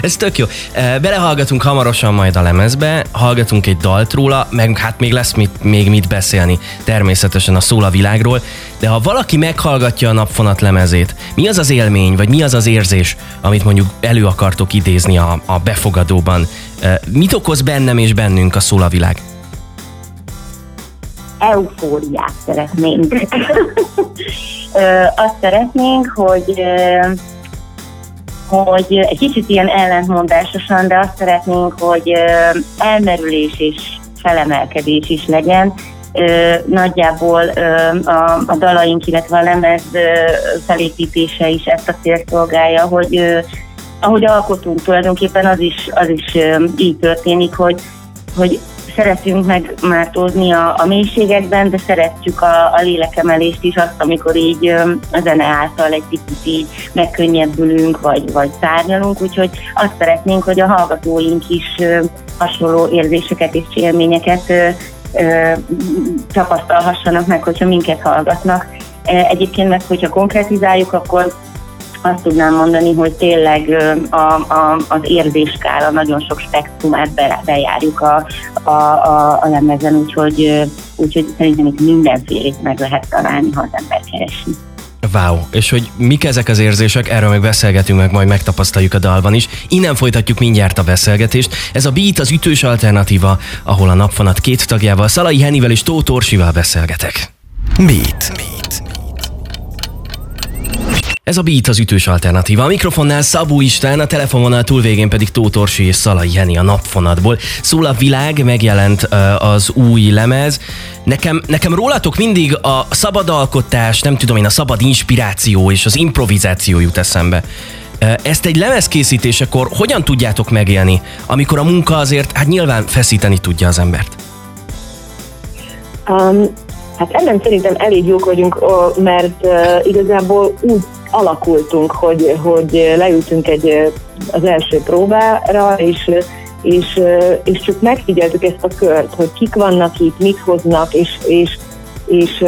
Ez tök jó. Belehallgatunk hamarosan majd a lemezbe, hallgatunk egy dalt róla, meg hát még lesz mit, még mit beszélni természetesen a szól a világról, de ha valaki meghallgatja a napfonat lemezét, mi az az élmény, vagy mi az az érzés, amit mondjuk elő akartok idézni a, a befogadóban? Mit okoz bennem és bennünk a szól a világ? Eufóriát szeretnénk. Azt szeretnénk, hogy hogy egy kicsit ilyen ellentmondásosan, de azt szeretnénk, hogy elmerülés és felemelkedés is legyen. Nagyjából a, a dalaink, illetve a lemez felépítése is ezt a célt szolgálja, hogy ahogy alkotunk tulajdonképpen az is, az is így történik, hogy, hogy szeretünk meg mártózni a, a mélységekben, de szeretjük a, a lélekemelést is, azt, amikor így a zene által egy picit így megkönnyebbülünk, vagy, vagy szárnyalunk, úgyhogy azt szeretnénk, hogy a hallgatóink is hasonló érzéseket és élményeket tapasztalhassanak meg, hogyha minket hallgatnak. Egyébként meg, hogyha konkretizáljuk, akkor azt tudnám mondani, hogy tényleg a, a, az érzéskála nagyon sok spektrumát be, bejárjuk a, a, a, a lemezen, úgyhogy, úgyhogy szerintem itt mindenfélét meg lehet találni, ha az ember keresi. Wow, és hogy mik ezek az érzések, erről meg beszélgetünk, meg majd megtapasztaljuk a dalban is. Innen folytatjuk mindjárt a beszélgetést. Ez a Beat az ütős alternatíva, ahol a napfonat két tagjával, Szalai Henivel és Tóth Orsival beszélgetek. Beat. Beat. Ez a Beat az ütős alternatíva. A mikrofonnál Szabó István, a telefonvonal túlvégén pedig Tóth Orsi és Szalai Jeni a napfonatból. Szól a világ, megjelent az új lemez. Nekem, nekem rólatok mindig a szabad alkotás, nem tudom én, a szabad inspiráció és az improvizáció jut eszembe. Ezt egy lemez készítésekor hogyan tudjátok megélni, amikor a munka azért hát nyilván feszíteni tudja az embert? Um, hát ebben szerintem elég jók vagyunk, mert igazából úgy alakultunk, hogy, hogy leültünk egy, az első próbára, és, és, és csak megfigyeltük ezt a kört, hogy kik vannak itt, mit hoznak, és, és, és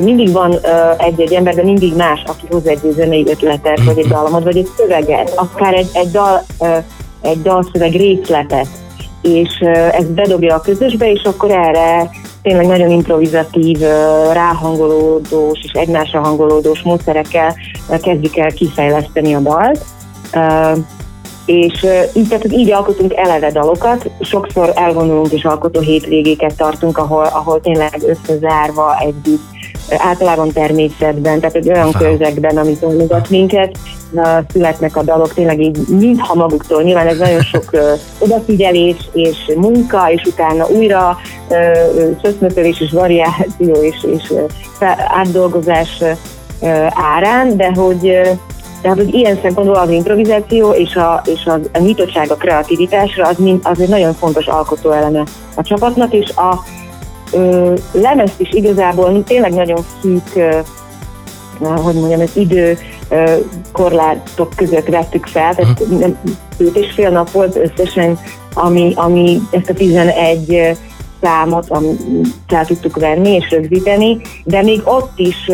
mindig van egy-egy ember, de mindig más, aki hoz egy zenei ötletet, vagy egy dallamot, vagy egy szöveget, akár egy, egy, dal, egy dalszöveg részletet, és ezt bedobja a közösbe, és akkor erre tényleg nagyon improvizatív, ráhangolódós és egymásra hangolódós módszerekkel ö, kezdjük el kifejleszteni a dalt. És így, tehát így alkotunk eleve dalokat, sokszor elvonulunk és alkotó hétvégéket tartunk, ahol, ahol tényleg összezárva együtt, általában természetben, tehát egy olyan közegben, amit támogat minket, születnek a dalok tényleg így mintha maguktól. Nyilván ez nagyon sok odafigyelés és munka, és utána újra szöszmötölés és variáció és, és átdolgozás árán, de hogy tehát, hogy ilyen szempontból az improvizáció és a, és a, a nyitottság a kreativitásra az, mind, az egy nagyon fontos alkotó eleme a csapatnak, és a ö, lemezt is igazából tényleg nagyon szűk, ö, hogy mondjam, az idő ö, korlátok között vettük fel, tehát nem, két és fél nap volt összesen, ami, ami ezt a 11 számot ami fel tudtuk venni és rögzíteni, de még ott is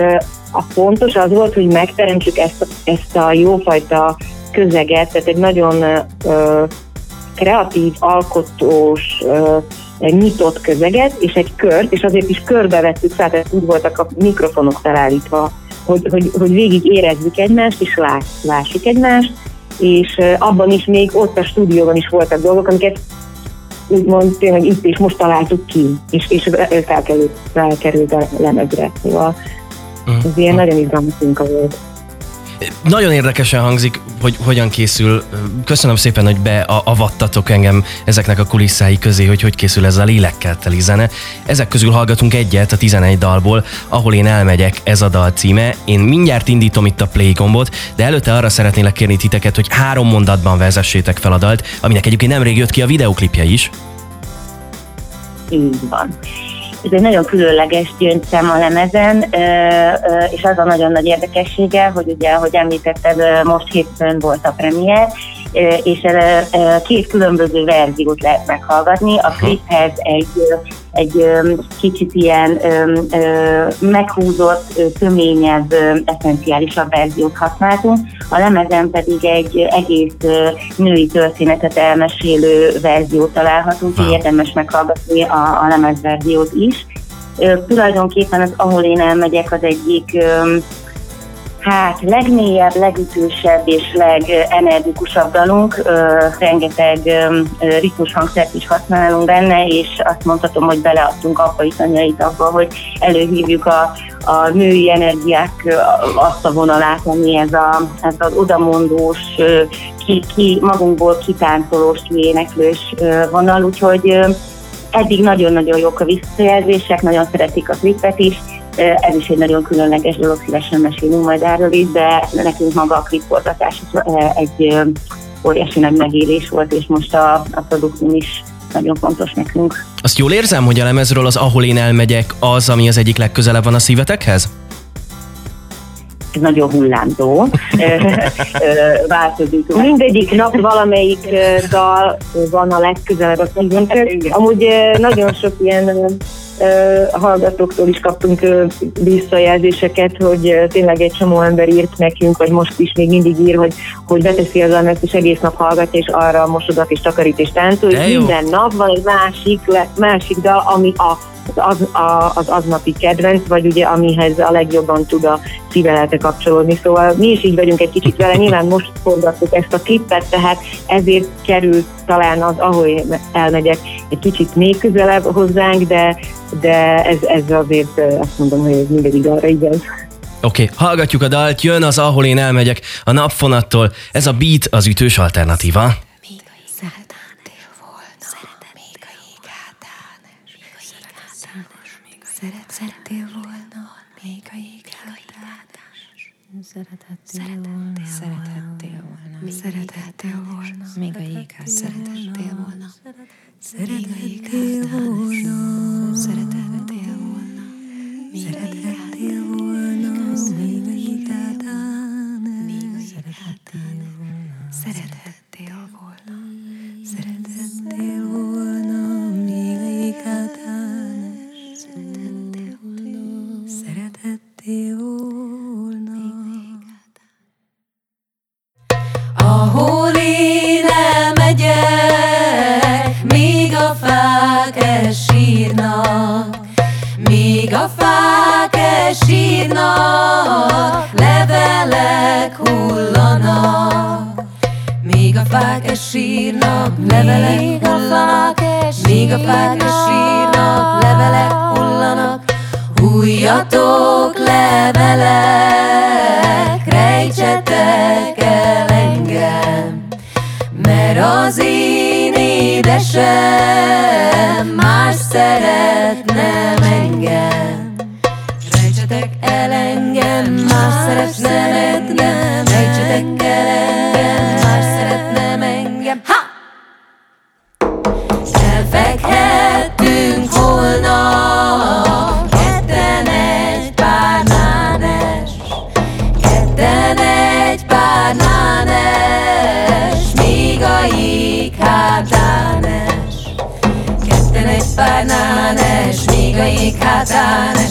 a fontos az volt, hogy megteremtsük ezt, ezt a jófajta közeget, tehát egy nagyon ö, kreatív, alkotós, ö, nyitott közeget, és egy kört, és azért is körbe vettük fel, tehát úgy voltak a mikrofonok felállítva, hogy, hogy, hogy végig érezzük egymást, és láss, lássuk egymást, és abban is még ott a stúdióban is voltak dolgok, amiket úgymond tényleg itt és most találtuk ki, és, és felkerült, felkerült a lemezre. Szóval ez ilyen nagyon izgalmas munka volt. Nagyon érdekesen hangzik, hogy hogyan készül. Köszönöm szépen, hogy beavattatok engem ezeknek a kulisszái közé, hogy hogy készül ez a lélekkel teli zene. Ezek közül hallgatunk egyet a 11 dalból, ahol én elmegyek, ez a dal címe. Én mindjárt indítom itt a play gombot, de előtte arra szeretnélek kérni titeket, hogy három mondatban vezessétek fel a dalt, aminek egyébként nemrég jött ki a videoklipje is. Így van. Ez egy nagyon különleges gyöngyszem a lemezen, és az a nagyon nagy érdekessége, hogy ugye, ahogy említetted, most hétfőn volt a premier, és két különböző verziót lehet meghallgatni. A kliphez egy, egy kicsit ilyen meghúzott, töményebb, eszenciálisabb verziót használtunk, a lemezen pedig egy egész női történetet elmesélő verziót találhatunk, wow. érdemes meghallgatni a, a lemezverziót is. Tulajdonképpen az, ahol én elmegyek, az egyik hát legmélyebb, legütősebb és legenergikusabb dalunk. Rengeteg ö, ritmus hangszert is használunk benne, és azt mondhatom, hogy beleadtunk apai tanyait abba, hogy előhívjuk a, a női energiák azt a vonalát, ami ez, a, ez az odamondós, ki, ki, magunkból kitáncolós, kiéneklős vonal, úgyhogy eddig nagyon-nagyon jók a visszajelzések, nagyon szeretik a klipet is, ez is egy nagyon különleges dolog, szívesen mesélünk majd erről is, de nekünk maga a klipforgatás egy óriási nagy megélés volt, és most a, a produktum is nagyon fontos nekünk. Azt jól érzem, hogy a lemezről az Ahol én elmegyek az, ami az egyik legközelebb van a szívetekhez? Ez nagyon hullámzó, változik. Mindegyik nap valamelyik dal van a legközelebb a szívünkhez. Amúgy nagyon sok ilyen a hallgatóktól is kaptunk visszajelzéseket, hogy tényleg egy csomó ember írt nekünk, vagy most is még mindig ír, hogy, hogy beteszi az annak, és egész nap hallgat, és arra mosodat és takarít és táncol, és minden nap van egy másik, másik dal, ami a az, a, az aznapi kedvenc, vagy ugye amihez a legjobban tud a szívelete kapcsolódni. Szóval mi is így vagyunk egy kicsit vele, nyilván most forgattuk ezt a klippet, tehát ezért került talán az, ahol elmegyek, egy kicsit még közelebb hozzánk, de, de ez, ez azért azt mondom, hogy ez mindegyik arra igaz. Oké, okay, hallgatjuk a dalt, jön az, ahol én elmegyek a napfonattól. Ez a beat az ütős alternatíva. Szeretettél volna még a ég Szeretettél volna, szeretettél volna, szeretettél volna, még a ég szeretettél volna, szeretettél volna, szeretettél volna, szeretettél volna, még a ég Ahol én elmegyek, még a fák elsírnak, még a fák elsírnak, levelek hullanak. Még a fák esírnak, levelek hullanak, még a fák esírnak, levelek hullanak, Fújjatok levelek, rejtsetek el engem, mert az én édesem más szeretne engem. Rejtsetek el engem, más szeretne engem, Satan.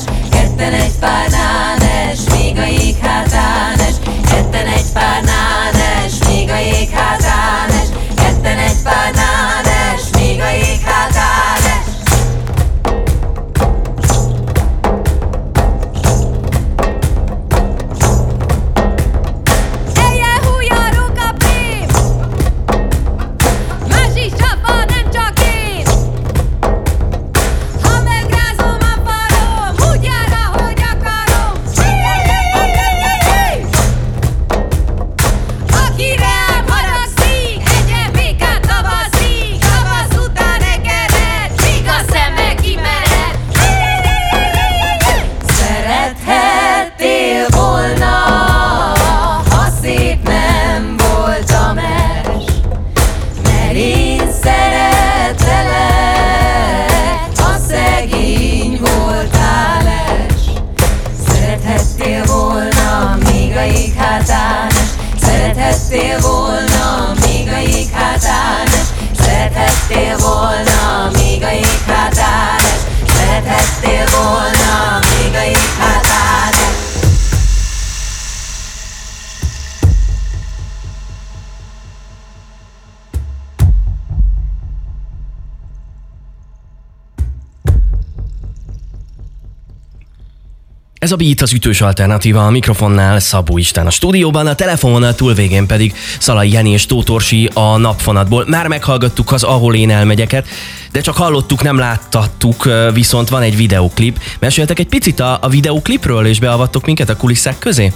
A Beat az ütős alternatíva a mikrofonnál Szabó Isten a stúdióban, a telefonon túl végén pedig Szalai Jeni és Tótorsi a napfonatból. Már meghallgattuk az Ahol én elmegyeket, de csak hallottuk, nem láttattuk, viszont van egy videoklip. Meséltek egy picit a, a videoklipről, és beavattok minket a kulisszák közé?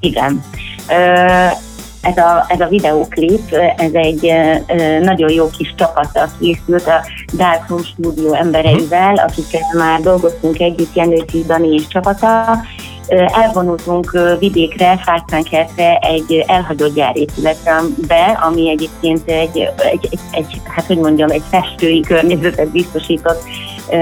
Igen ez a, ez a videóklip, ez egy nagyon jó kis csapattal készült a Dark Room Studio embereivel, akikkel már dolgoztunk együtt, Jenőci Dani és csapata. Elvonultunk vidékre, Fácánkertre egy elhagyott gyárépületre be, ami egyébként egy, egy, egy, egy, hát hogy mondjam, egy festői környezetet biztosított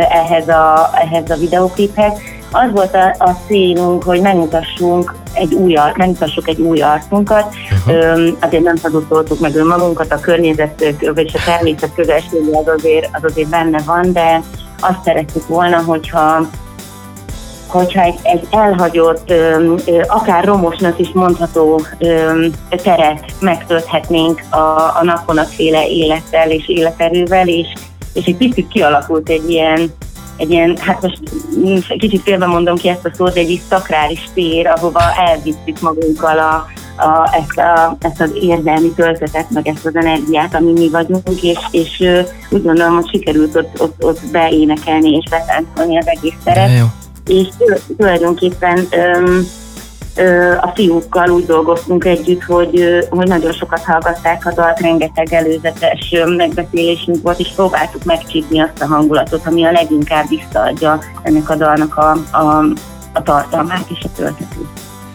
ehhez a, ehhez a videókliphez az volt a, a célunk, hogy megmutassunk egy új, megmutassuk egy új arcunkat. Uh-huh. azért nem hazudtoltuk meg önmagunkat, a környezet vagy a természet közelsége az azért, az azért benne van, de azt szerettük volna, hogyha hogyha egy, egy elhagyott, akár romosnak is mondható teret megtölthetnénk a, a napvonatféle élettel és életerővel, és, és egy picit kialakult egy ilyen, egy ilyen, hát most kicsit félbe mondom ki ezt a szót, egy is szakrális tér, ahova elvittük magunkkal a, a, ezt, a, ezt az érzelmi töltetet, meg ezt az energiát, ami mi vagyunk, és, és úgy gondolom, hogy sikerült ott, ott, ott beénekelni és betáncolni az egész teret. És tulajdonképpen öm, a fiúkkal úgy dolgoztunk együtt, hogy, hogy nagyon sokat hallgatták a dalt, rengeteg előzetes megbeszélésünk volt, és próbáltuk megcsípni azt a hangulatot, ami a leginkább visszaadja ennek a dalnak a, a, a tartalmát és a töltetét.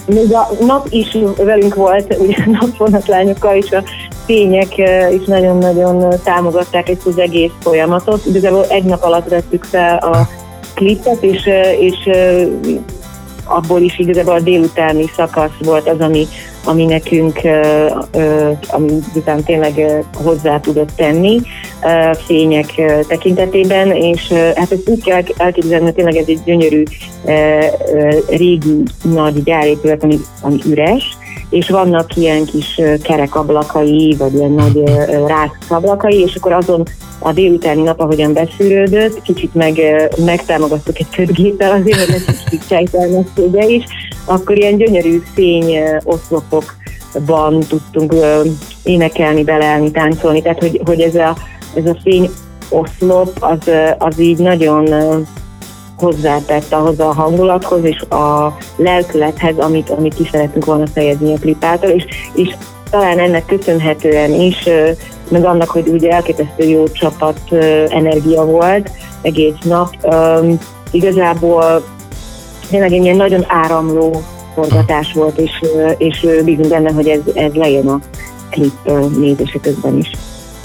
Még a nap is velünk volt, ugye napvonatlányokkal is a fények is nagyon-nagyon támogatták ezt az egész folyamatot. Igazából egy nap alatt vettük fel a klipet, és, és abból is igazából a délutáni szakasz volt az, ami, ami nekünk, ami után tényleg hozzá tudott tenni fények tekintetében, és hát ezt úgy kell elképzelni, hogy tényleg ez egy gyönyörű régi nagy gyárépület, ami, ami üres, és vannak ilyen kis kerekablakai, vagy ilyen nagy rászablakai, és akkor azon a délutáni nap, ahogyan beszűrődött, kicsit meg, megtámogattuk egy ködgéppel azért, hogy ne kicsit sejtelmessége is, akkor ilyen gyönyörű fény oszlopokban tudtunk énekelni, beleelni, táncolni, tehát hogy, hogy ez a, ez a fény oszlop az, az így nagyon hozzátett ahhoz a hangulathoz és a lelkülethez, amit, amit ki szeretünk volna fejezni a klipától, és, és talán ennek köszönhetően is, meg annak, hogy ugye elképesztő jó csapat energia volt egész nap, igazából tényleg egy ilyen nagyon áramló forgatás volt, és, és bízunk benne, hogy ez, ez lejön a klip nézése közben is.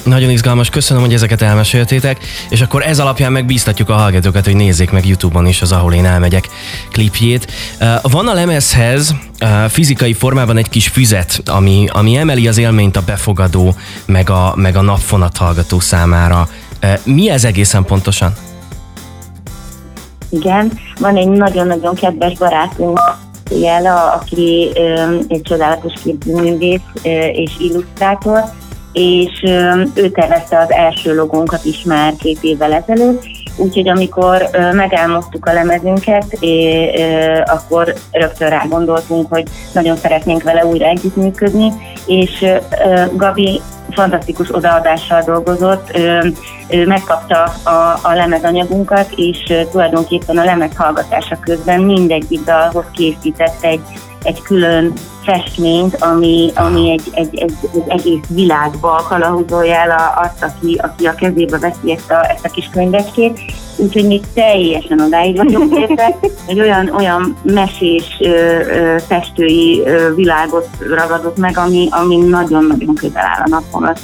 Nagyon izgalmas, köszönöm, hogy ezeket elmeséltétek, és akkor ez alapján megbíztatjuk a hallgatókat, hogy nézzék meg YouTube-on is az Ahol én elmegyek klipjét. Van a lemezhez fizikai formában egy kis füzet, ami, ami emeli az élményt a befogadó, meg a, meg a napfonat hallgató számára. Mi ez egészen pontosan? Igen, van egy nagyon-nagyon kedves barátunk, Jela, aki egy csodálatos képzőművész és illusztrátor, és ő tervezte az első logónkat is már két évvel ezelőtt, úgyhogy amikor megálmodtuk a lemezünket, akkor rögtön rá gondoltunk, hogy nagyon szeretnénk vele újra együttműködni, és Gabi fantasztikus odaadással dolgozott, ő, ő megkapta a, a lemezanyagunkat, és tulajdonképpen a lemez hallgatása közben mindegyik dalhoz készített egy, egy külön festményt, ami, ami egy, egy, egy, egy egész világba kalahuzolja el azt, aki, aki a kezébe veszi ezt a, ezt a kis könyvecskét. Úgyhogy még teljesen odáig vagyok érte, egy olyan, olyan mesés ö, ö, festői ö, világot ragadott meg, ami, ami nagyon-nagyon közel áll a napomat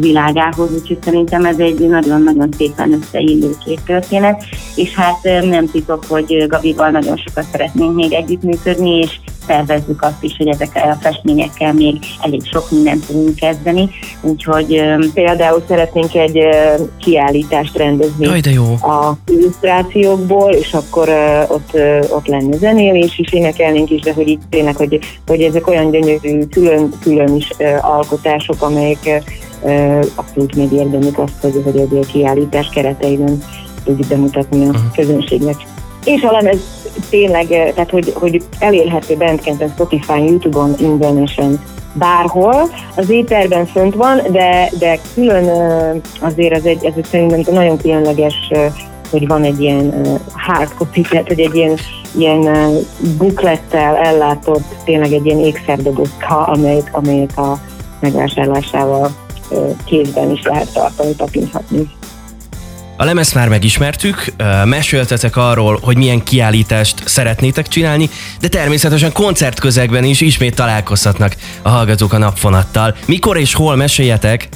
világához, úgyhogy szerintem ez egy nagyon-nagyon szépen összeillő két történet, és hát nem titok, hogy Gabival nagyon sokat szeretnénk még együttműködni, és tervezzük azt is, hogy ezekkel a festményekkel még elég sok mindent tudunk kezdeni, úgyhogy például szeretnénk egy kiállítást rendezni Jaj, de jó. a illusztrációkból, és akkor ott, ott lenne zenélés is, énekelnénk is, de hogy itt tényleg, hogy, hogy ezek olyan gyönyörű, külön, külön is alkotások, amelyek abszolút megérdemlik azt, hogy, hogy egy kiállítás kereteiben tudjuk bemutatni a uh-huh. közönségnek. És a lemez tényleg, tehát hogy, hogy elérhető Bandcampen, Spotify, Youtube-on ingyenesen bárhol. Az éterben fönt van, de, de külön azért ez egy, ez egy szerintem nagyon különleges, hogy van egy ilyen hard copy, tehát hogy egy ilyen, ilyen buklettel ellátott, tényleg egy ilyen ékszerdobozka, amelyik, amelyik a megvásárlásával kézben is lehet tartani, tapinthatni. A lemezt már megismertük, meséltetek arról, hogy milyen kiállítást szeretnétek csinálni, de természetesen koncertközegben is ismét találkozhatnak a hallgatók a napfonattal. Mikor és hol meséljetek?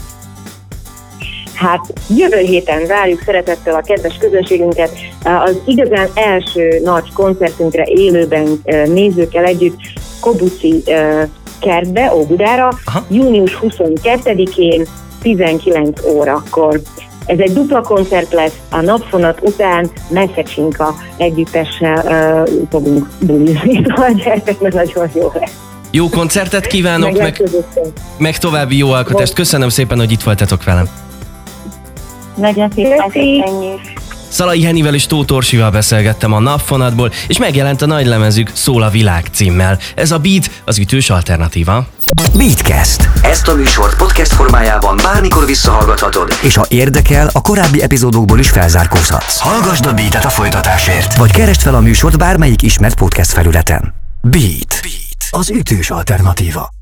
Hát jövő héten várjuk szeretettel a kedves közönségünket az igazán első nagy koncertünkre élőben nézőkkel együtt Kobuci kertbe, Óbudára, Aha. június 22-én 19 órakor. ez egy dupla koncert lesz, a napfonat után Messzecsinka együttessel uh, fogunk bulizni, szóval gyertek, mert nagyon jó lesz. Jó koncertet kívánok, meg, meg további jó alkotást. Köszönöm szépen, hogy itt voltatok velem. Legyen szép, Szalai Henivel és Tóth Orsival beszélgettem a napfonatból, és megjelent a nagy lemezük Szól a világ címmel. Ez a Beat az ütős alternatíva. Beatcast. Ezt a műsort podcast formájában bármikor visszahallgathatod, és ha érdekel, a korábbi epizódokból is felzárkózhatsz. Hallgasd a Beatet a folytatásért, vagy keresd fel a műsort bármelyik ismert podcast felületen. Beat. Beat. Az ütős alternatíva.